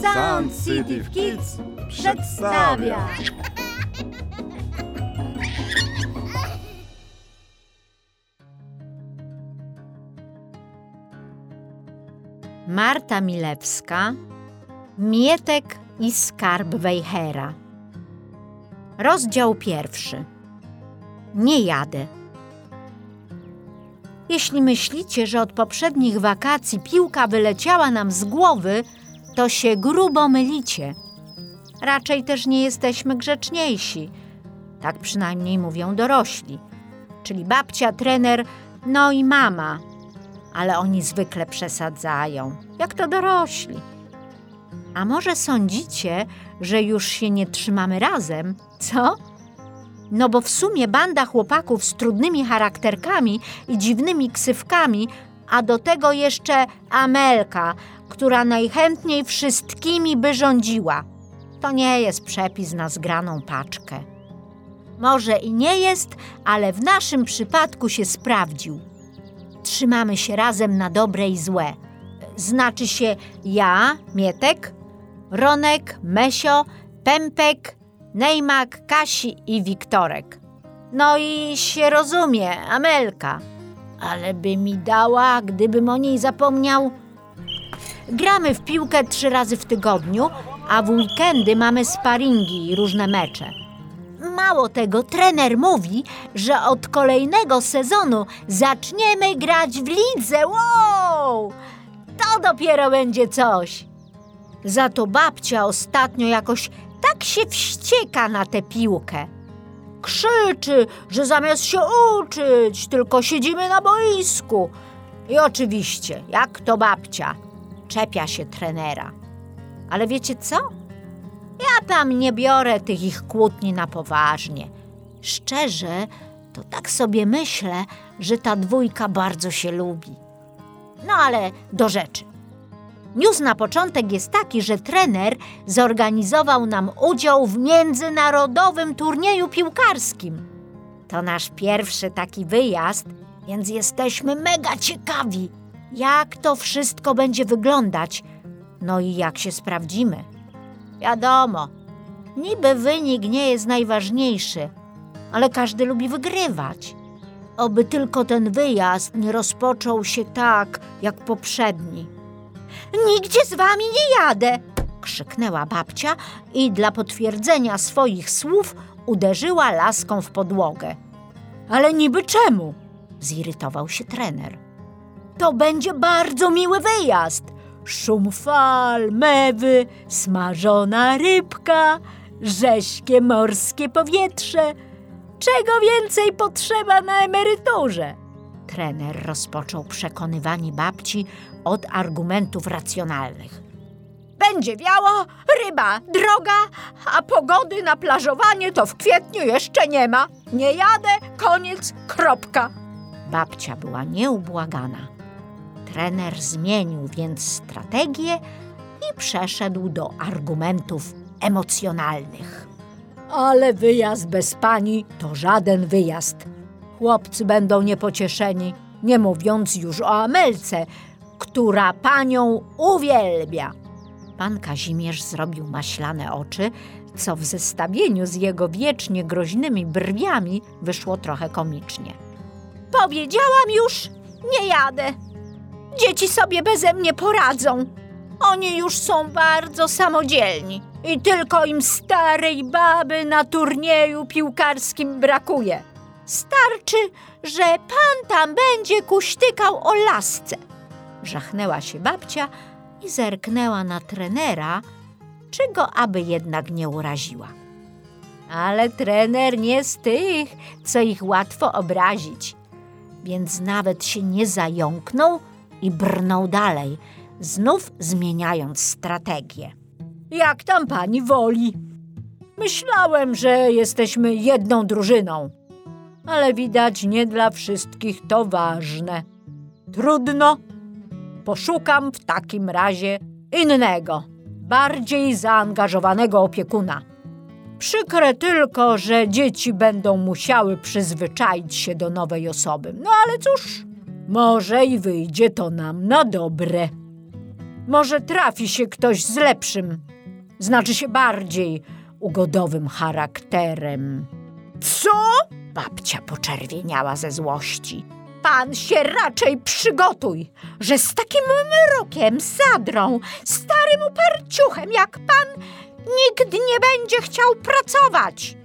Sensitive Kids przedstawia. Marta Milewska, Mietek i skarb Wejhera. Rozdział pierwszy. Nie jadę. Jeśli myślicie, że od poprzednich wakacji piłka wyleciała nam z głowy, to się grubo mylicie. Raczej też nie jesteśmy grzeczniejsi. Tak przynajmniej mówią dorośli. Czyli babcia, trener, no i mama. Ale oni zwykle przesadzają, jak to dorośli. A może sądzicie, że już się nie trzymamy razem? Co? No bo w sumie banda chłopaków z trudnymi charakterkami i dziwnymi ksywkami, a do tego jeszcze Amelka, która najchętniej wszystkimi by rządziła. To nie jest przepis na zgraną paczkę. Może i nie jest, ale w naszym przypadku się sprawdził. Trzymamy się razem na dobre i złe. Znaczy się ja, Mietek, Ronek, Mesio, Pępek, Nejmak, Kasi i Wiktorek. No i się rozumie, Amelka. Ale by mi dała, gdybym o niej zapomniał. Gramy w piłkę trzy razy w tygodniu, a w weekendy mamy sparingi i różne mecze. Mało tego, trener mówi, że od kolejnego sezonu zaczniemy grać w lidze. Wow! To dopiero będzie coś. Za to babcia ostatnio jakoś tak się wścieka na tę piłkę. Krzyczy, że zamiast się uczyć, tylko siedzimy na boisku. I oczywiście, jak to babcia, czepia się trenera. Ale wiecie co? Ja tam nie biorę tych ich kłótni na poważnie. Szczerze, to tak sobie myślę, że ta dwójka bardzo się lubi. No ale do rzeczy. News na początek jest taki, że trener zorganizował nam udział w międzynarodowym turnieju piłkarskim. To nasz pierwszy taki wyjazd, więc jesteśmy mega ciekawi, jak to wszystko będzie wyglądać, no i jak się sprawdzimy. Wiadomo, niby wynik nie jest najważniejszy, ale każdy lubi wygrywać. Oby tylko ten wyjazd nie rozpoczął się tak, jak poprzedni. Nigdzie z wami nie jadę! krzyknęła babcia i dla potwierdzenia swoich słów uderzyła laską w podłogę. Ale niby czemu? zirytował się trener. To będzie bardzo miły wyjazd. Szum fal, mewy, smażona rybka, rześkie morskie powietrze. Czego więcej potrzeba na emeryturze? Trener rozpoczął przekonywanie babci od argumentów racjonalnych. Będzie wiało, ryba droga, a pogody na plażowanie to w kwietniu jeszcze nie ma. Nie jadę, koniec, kropka. Babcia była nieubłagana. Trener zmienił więc strategię i przeszedł do argumentów emocjonalnych. Ale wyjazd bez pani to żaden wyjazd. Chłopcy będą niepocieszeni, nie mówiąc już o Amelce, która panią uwielbia. Pan Kazimierz zrobił maślane oczy, co w zestawieniu z jego wiecznie groźnymi brwiami wyszło trochę komicznie. Powiedziałam już, nie jadę. Dzieci sobie beze mnie poradzą. Oni już są bardzo samodzielni i tylko im starej baby na turnieju piłkarskim brakuje. Starczy, że pan tam będzie kuśtykał o lasce. Żachnęła się babcia i zerknęła na trenera, czy go aby jednak nie uraziła. Ale trener nie z tych, co ich łatwo obrazić, więc nawet się nie zająknął i brnął dalej, znów zmieniając strategię. Jak tam pani woli? Myślałem, że jesteśmy jedną drużyną, ale widać nie dla wszystkich to ważne. Trudno. Poszukam w takim razie innego, bardziej zaangażowanego opiekuna. Przykre tylko, że dzieci będą musiały przyzwyczaić się do nowej osoby. No ale cóż, może i wyjdzie to nam na dobre. Może trafi się ktoś z lepszym, znaczy się bardziej ugodowym charakterem. Co? Babcia poczerwieniała ze złości. Pan się raczej przygotuj, że z takim mrokiem, sadrą, starym uparciuchem jak pan nikt nie będzie chciał pracować.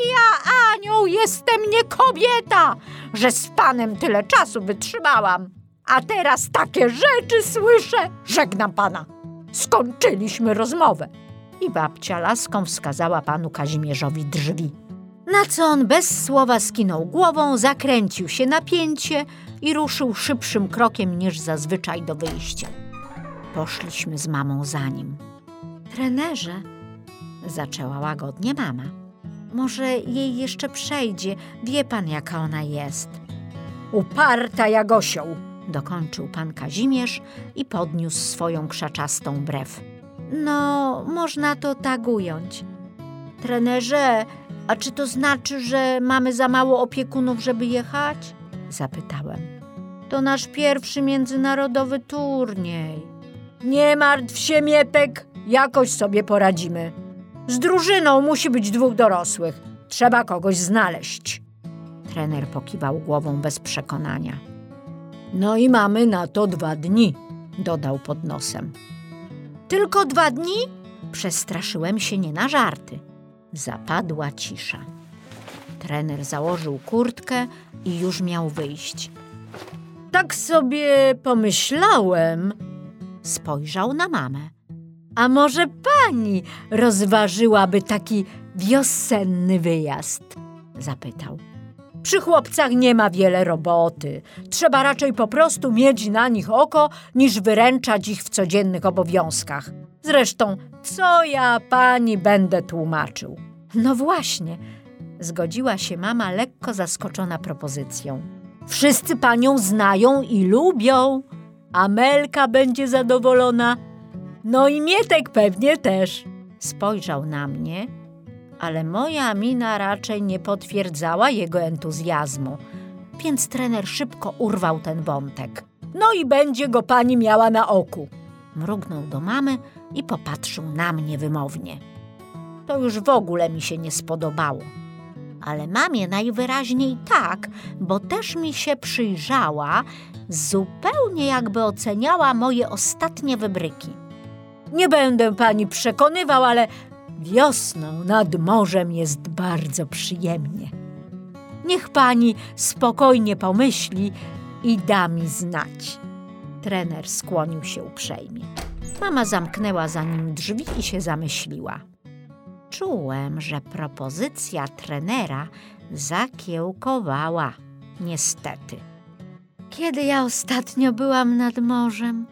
Ja, Aniu, jestem nie kobieta, że z panem tyle czasu wytrzymałam. A teraz takie rzeczy słyszę. Żegnam pana. Skończyliśmy rozmowę. I babcia laską wskazała panu Kazimierzowi drzwi. Na co on bez słowa skinął głową, zakręcił się na pięcie i ruszył szybszym krokiem niż zazwyczaj do wyjścia. Poszliśmy z mamą za nim. Trenerze, zaczęła łagodnie mama. Może jej jeszcze przejdzie, wie pan jaka ona jest. Uparta jak osioł, dokończył pan Kazimierz i podniósł swoją krzaczastą brew. No, można to tak ująć. Trenerze, a czy to znaczy, że mamy za mało opiekunów, żeby jechać? Zapytałem. To nasz pierwszy międzynarodowy turniej. Nie martw się, Miepek, jakoś sobie poradzimy. Z drużyną musi być dwóch dorosłych. Trzeba kogoś znaleźć. Trener pokiwał głową bez przekonania. No i mamy na to dwa dni, dodał pod nosem. Tylko dwa dni? Przestraszyłem się nie na żarty. Zapadła cisza. Trener założył kurtkę i już miał wyjść. Tak sobie pomyślałem. Spojrzał na mamę. A może pani rozważyłaby taki wiosenny wyjazd? Zapytał. Przy chłopcach nie ma wiele roboty. Trzeba raczej po prostu mieć na nich oko, niż wyręczać ich w codziennych obowiązkach. Zresztą, co ja pani będę tłumaczył? No właśnie, zgodziła się mama lekko zaskoczona propozycją. Wszyscy panią znają i lubią. Amelka będzie zadowolona. No i Mietek pewnie też. Spojrzał na mnie, ale moja mina raczej nie potwierdzała jego entuzjazmu, więc trener szybko urwał ten wątek. No i będzie go pani miała na oku. Mrugnął do mamy i popatrzył na mnie wymownie. To już w ogóle mi się nie spodobało. Ale mamie najwyraźniej tak, bo też mi się przyjrzała, zupełnie jakby oceniała moje ostatnie wybryki. Nie będę pani przekonywał, ale wiosną nad morzem jest bardzo przyjemnie. Niech pani spokojnie pomyśli i da mi znać. Trener skłonił się uprzejmie. Mama zamknęła za nim drzwi i się zamyśliła. Czułem, że propozycja trenera zakiełkowała, niestety. Kiedy ja ostatnio byłam nad morzem?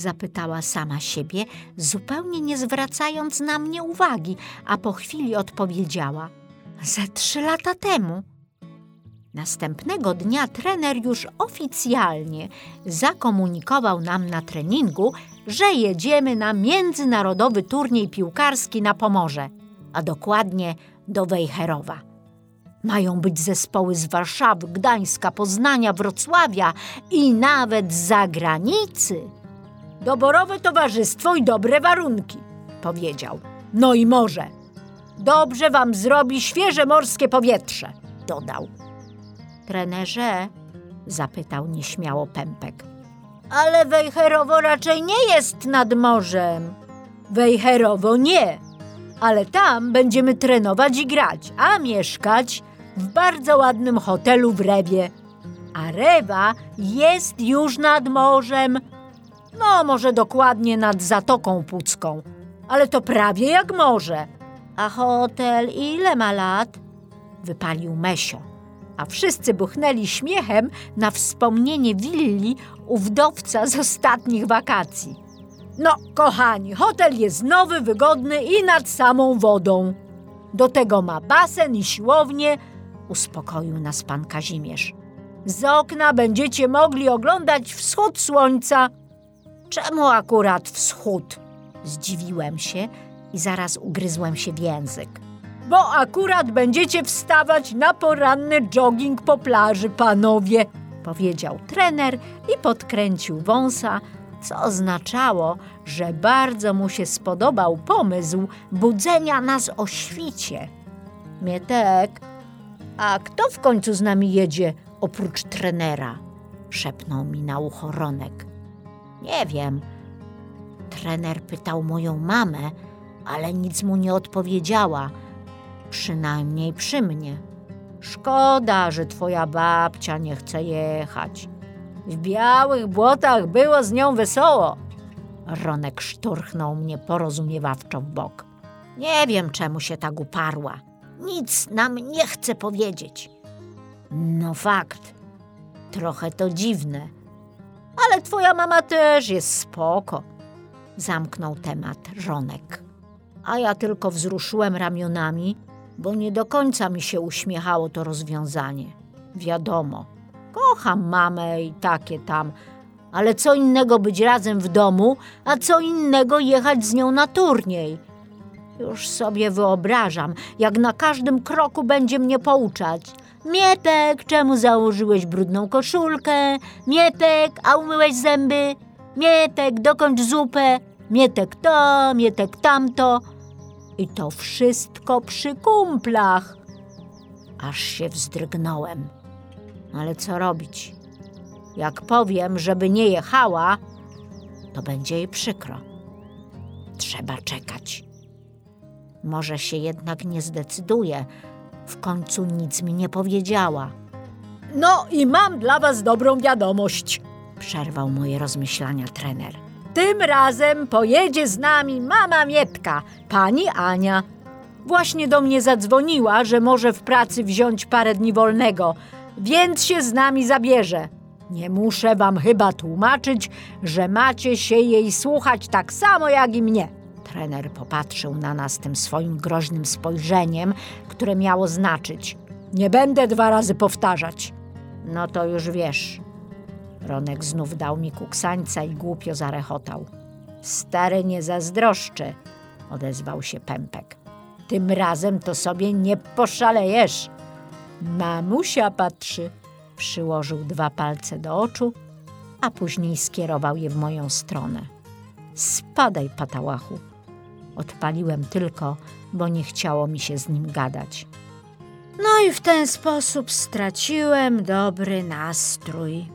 Zapytała sama siebie, zupełnie nie zwracając na mnie uwagi, a po chwili odpowiedziała: Ze trzy lata temu. Następnego dnia trener już oficjalnie zakomunikował nam na treningu, że jedziemy na międzynarodowy turniej piłkarski na Pomorze, a dokładnie do Wejherowa. Mają być zespoły z Warszawy, Gdańska, Poznania, Wrocławia i nawet z zagranicy. Doborowe towarzystwo i dobre warunki, powiedział. No i może. Dobrze wam zrobi świeże morskie powietrze, dodał. Trenerze, zapytał nieśmiało Pępek. Ale Wejherowo raczej nie jest nad morzem. Wejherowo nie, ale tam będziemy trenować i grać, a mieszkać w bardzo ładnym hotelu w Rewie. A Rewa jest już nad morzem. No, może dokładnie nad Zatoką Pucką, ale to prawie jak morze. A hotel ile ma lat? Wypalił Mesio a wszyscy buchnęli śmiechem na wspomnienie willi u wdowca z ostatnich wakacji. No, kochani, hotel jest nowy, wygodny i nad samą wodą. Do tego ma basen i siłownię, uspokoił nas pan Kazimierz. Z okna będziecie mogli oglądać wschód słońca. Czemu akurat wschód? Zdziwiłem się i zaraz ugryzłem się w język bo akurat będziecie wstawać na poranny jogging po plaży, panowie, powiedział trener i podkręcił wąsa, co oznaczało, że bardzo mu się spodobał pomysł budzenia nas o świcie. Mietek, a kto w końcu z nami jedzie oprócz trenera? szepnął mi na ucho Ronek. Nie wiem. Trener pytał moją mamę, ale nic mu nie odpowiedziała, przynajmniej przy mnie. Szkoda, że twoja babcia nie chce jechać. W białych błotach było z nią wesoło. Ronek szturchnął mnie porozumiewawczo w bok. Nie wiem, czemu się tak uparła. Nic nam nie chce powiedzieć. No fakt. Trochę to dziwne. Ale twoja mama też jest spoko. Zamknął temat Ronek. A ja tylko wzruszyłem ramionami, bo nie do końca mi się uśmiechało to rozwiązanie. Wiadomo, kocham mamę i takie tam, ale co innego być razem w domu, a co innego jechać z nią na turniej. Już sobie wyobrażam, jak na każdym kroku będzie mnie pouczać. Mietek, czemu założyłeś brudną koszulkę? Mietek, a umyłeś zęby? Mietek, dokończ zupę. Mietek to, mietek tamto. I to wszystko przy kumplach. Aż się wzdrygnąłem. Ale co robić? Jak powiem, żeby nie jechała, to będzie jej przykro. Trzeba czekać. Może się jednak nie zdecyduje. W końcu nic mi nie powiedziała. No i mam dla was dobrą wiadomość, przerwał moje rozmyślania trener. Tym razem pojedzie z nami mama Mietka, pani Ania. Właśnie do mnie zadzwoniła, że może w pracy wziąć parę dni wolnego, więc się z nami zabierze. Nie muszę wam chyba tłumaczyć, że macie się jej słuchać tak samo jak i mnie. Trener popatrzył na nas tym swoim groźnym spojrzeniem, które miało znaczyć: Nie będę dwa razy powtarzać. No to już wiesz. Ronek znów dał mi kuksańca i głupio zarechotał. Stary nie zazdroszczy, odezwał się Pępek. Tym razem to sobie nie poszalejesz. Mamusia patrzy. Przyłożył dwa palce do oczu, a później skierował je w moją stronę. Spadaj, patałachu. Odpaliłem tylko, bo nie chciało mi się z nim gadać. No i w ten sposób straciłem dobry nastrój.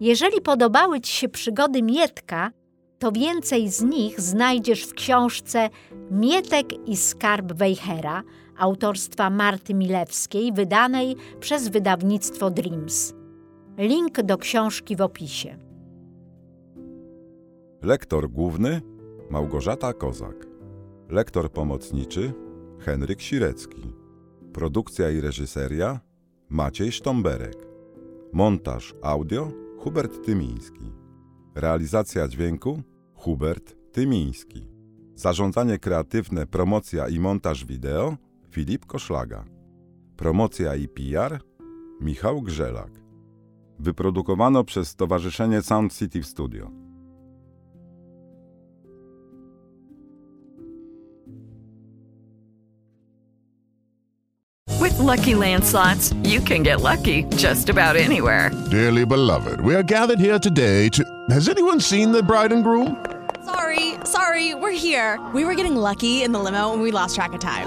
Jeżeli podobały Ci się przygody Mietka, to więcej z nich znajdziesz w książce Mietek i skarb Wejhera autorstwa Marty Milewskiej, wydanej przez wydawnictwo Dreams. Link do książki w opisie. Lektor główny Małgorzata Kozak. Lektor pomocniczy Henryk Sirecki. Produkcja i reżyseria Maciej Sztomberek. Montaż audio Hubert Tymiński. Realizacja dźwięku Hubert Tymiński. Zarządzanie kreatywne, promocja i montaż wideo Filip Koszlaga. Promocja i PR Michał Grzelak. Wyprodukowano przez Stowarzyszenie Sound City Studio. With Lucky Land slots, you can get lucky just about anywhere. Dearly beloved, we are gathered here today to. Has anyone seen the bride and groom? Sorry, sorry, we're here. We were getting lucky in the limo and we lost track of time.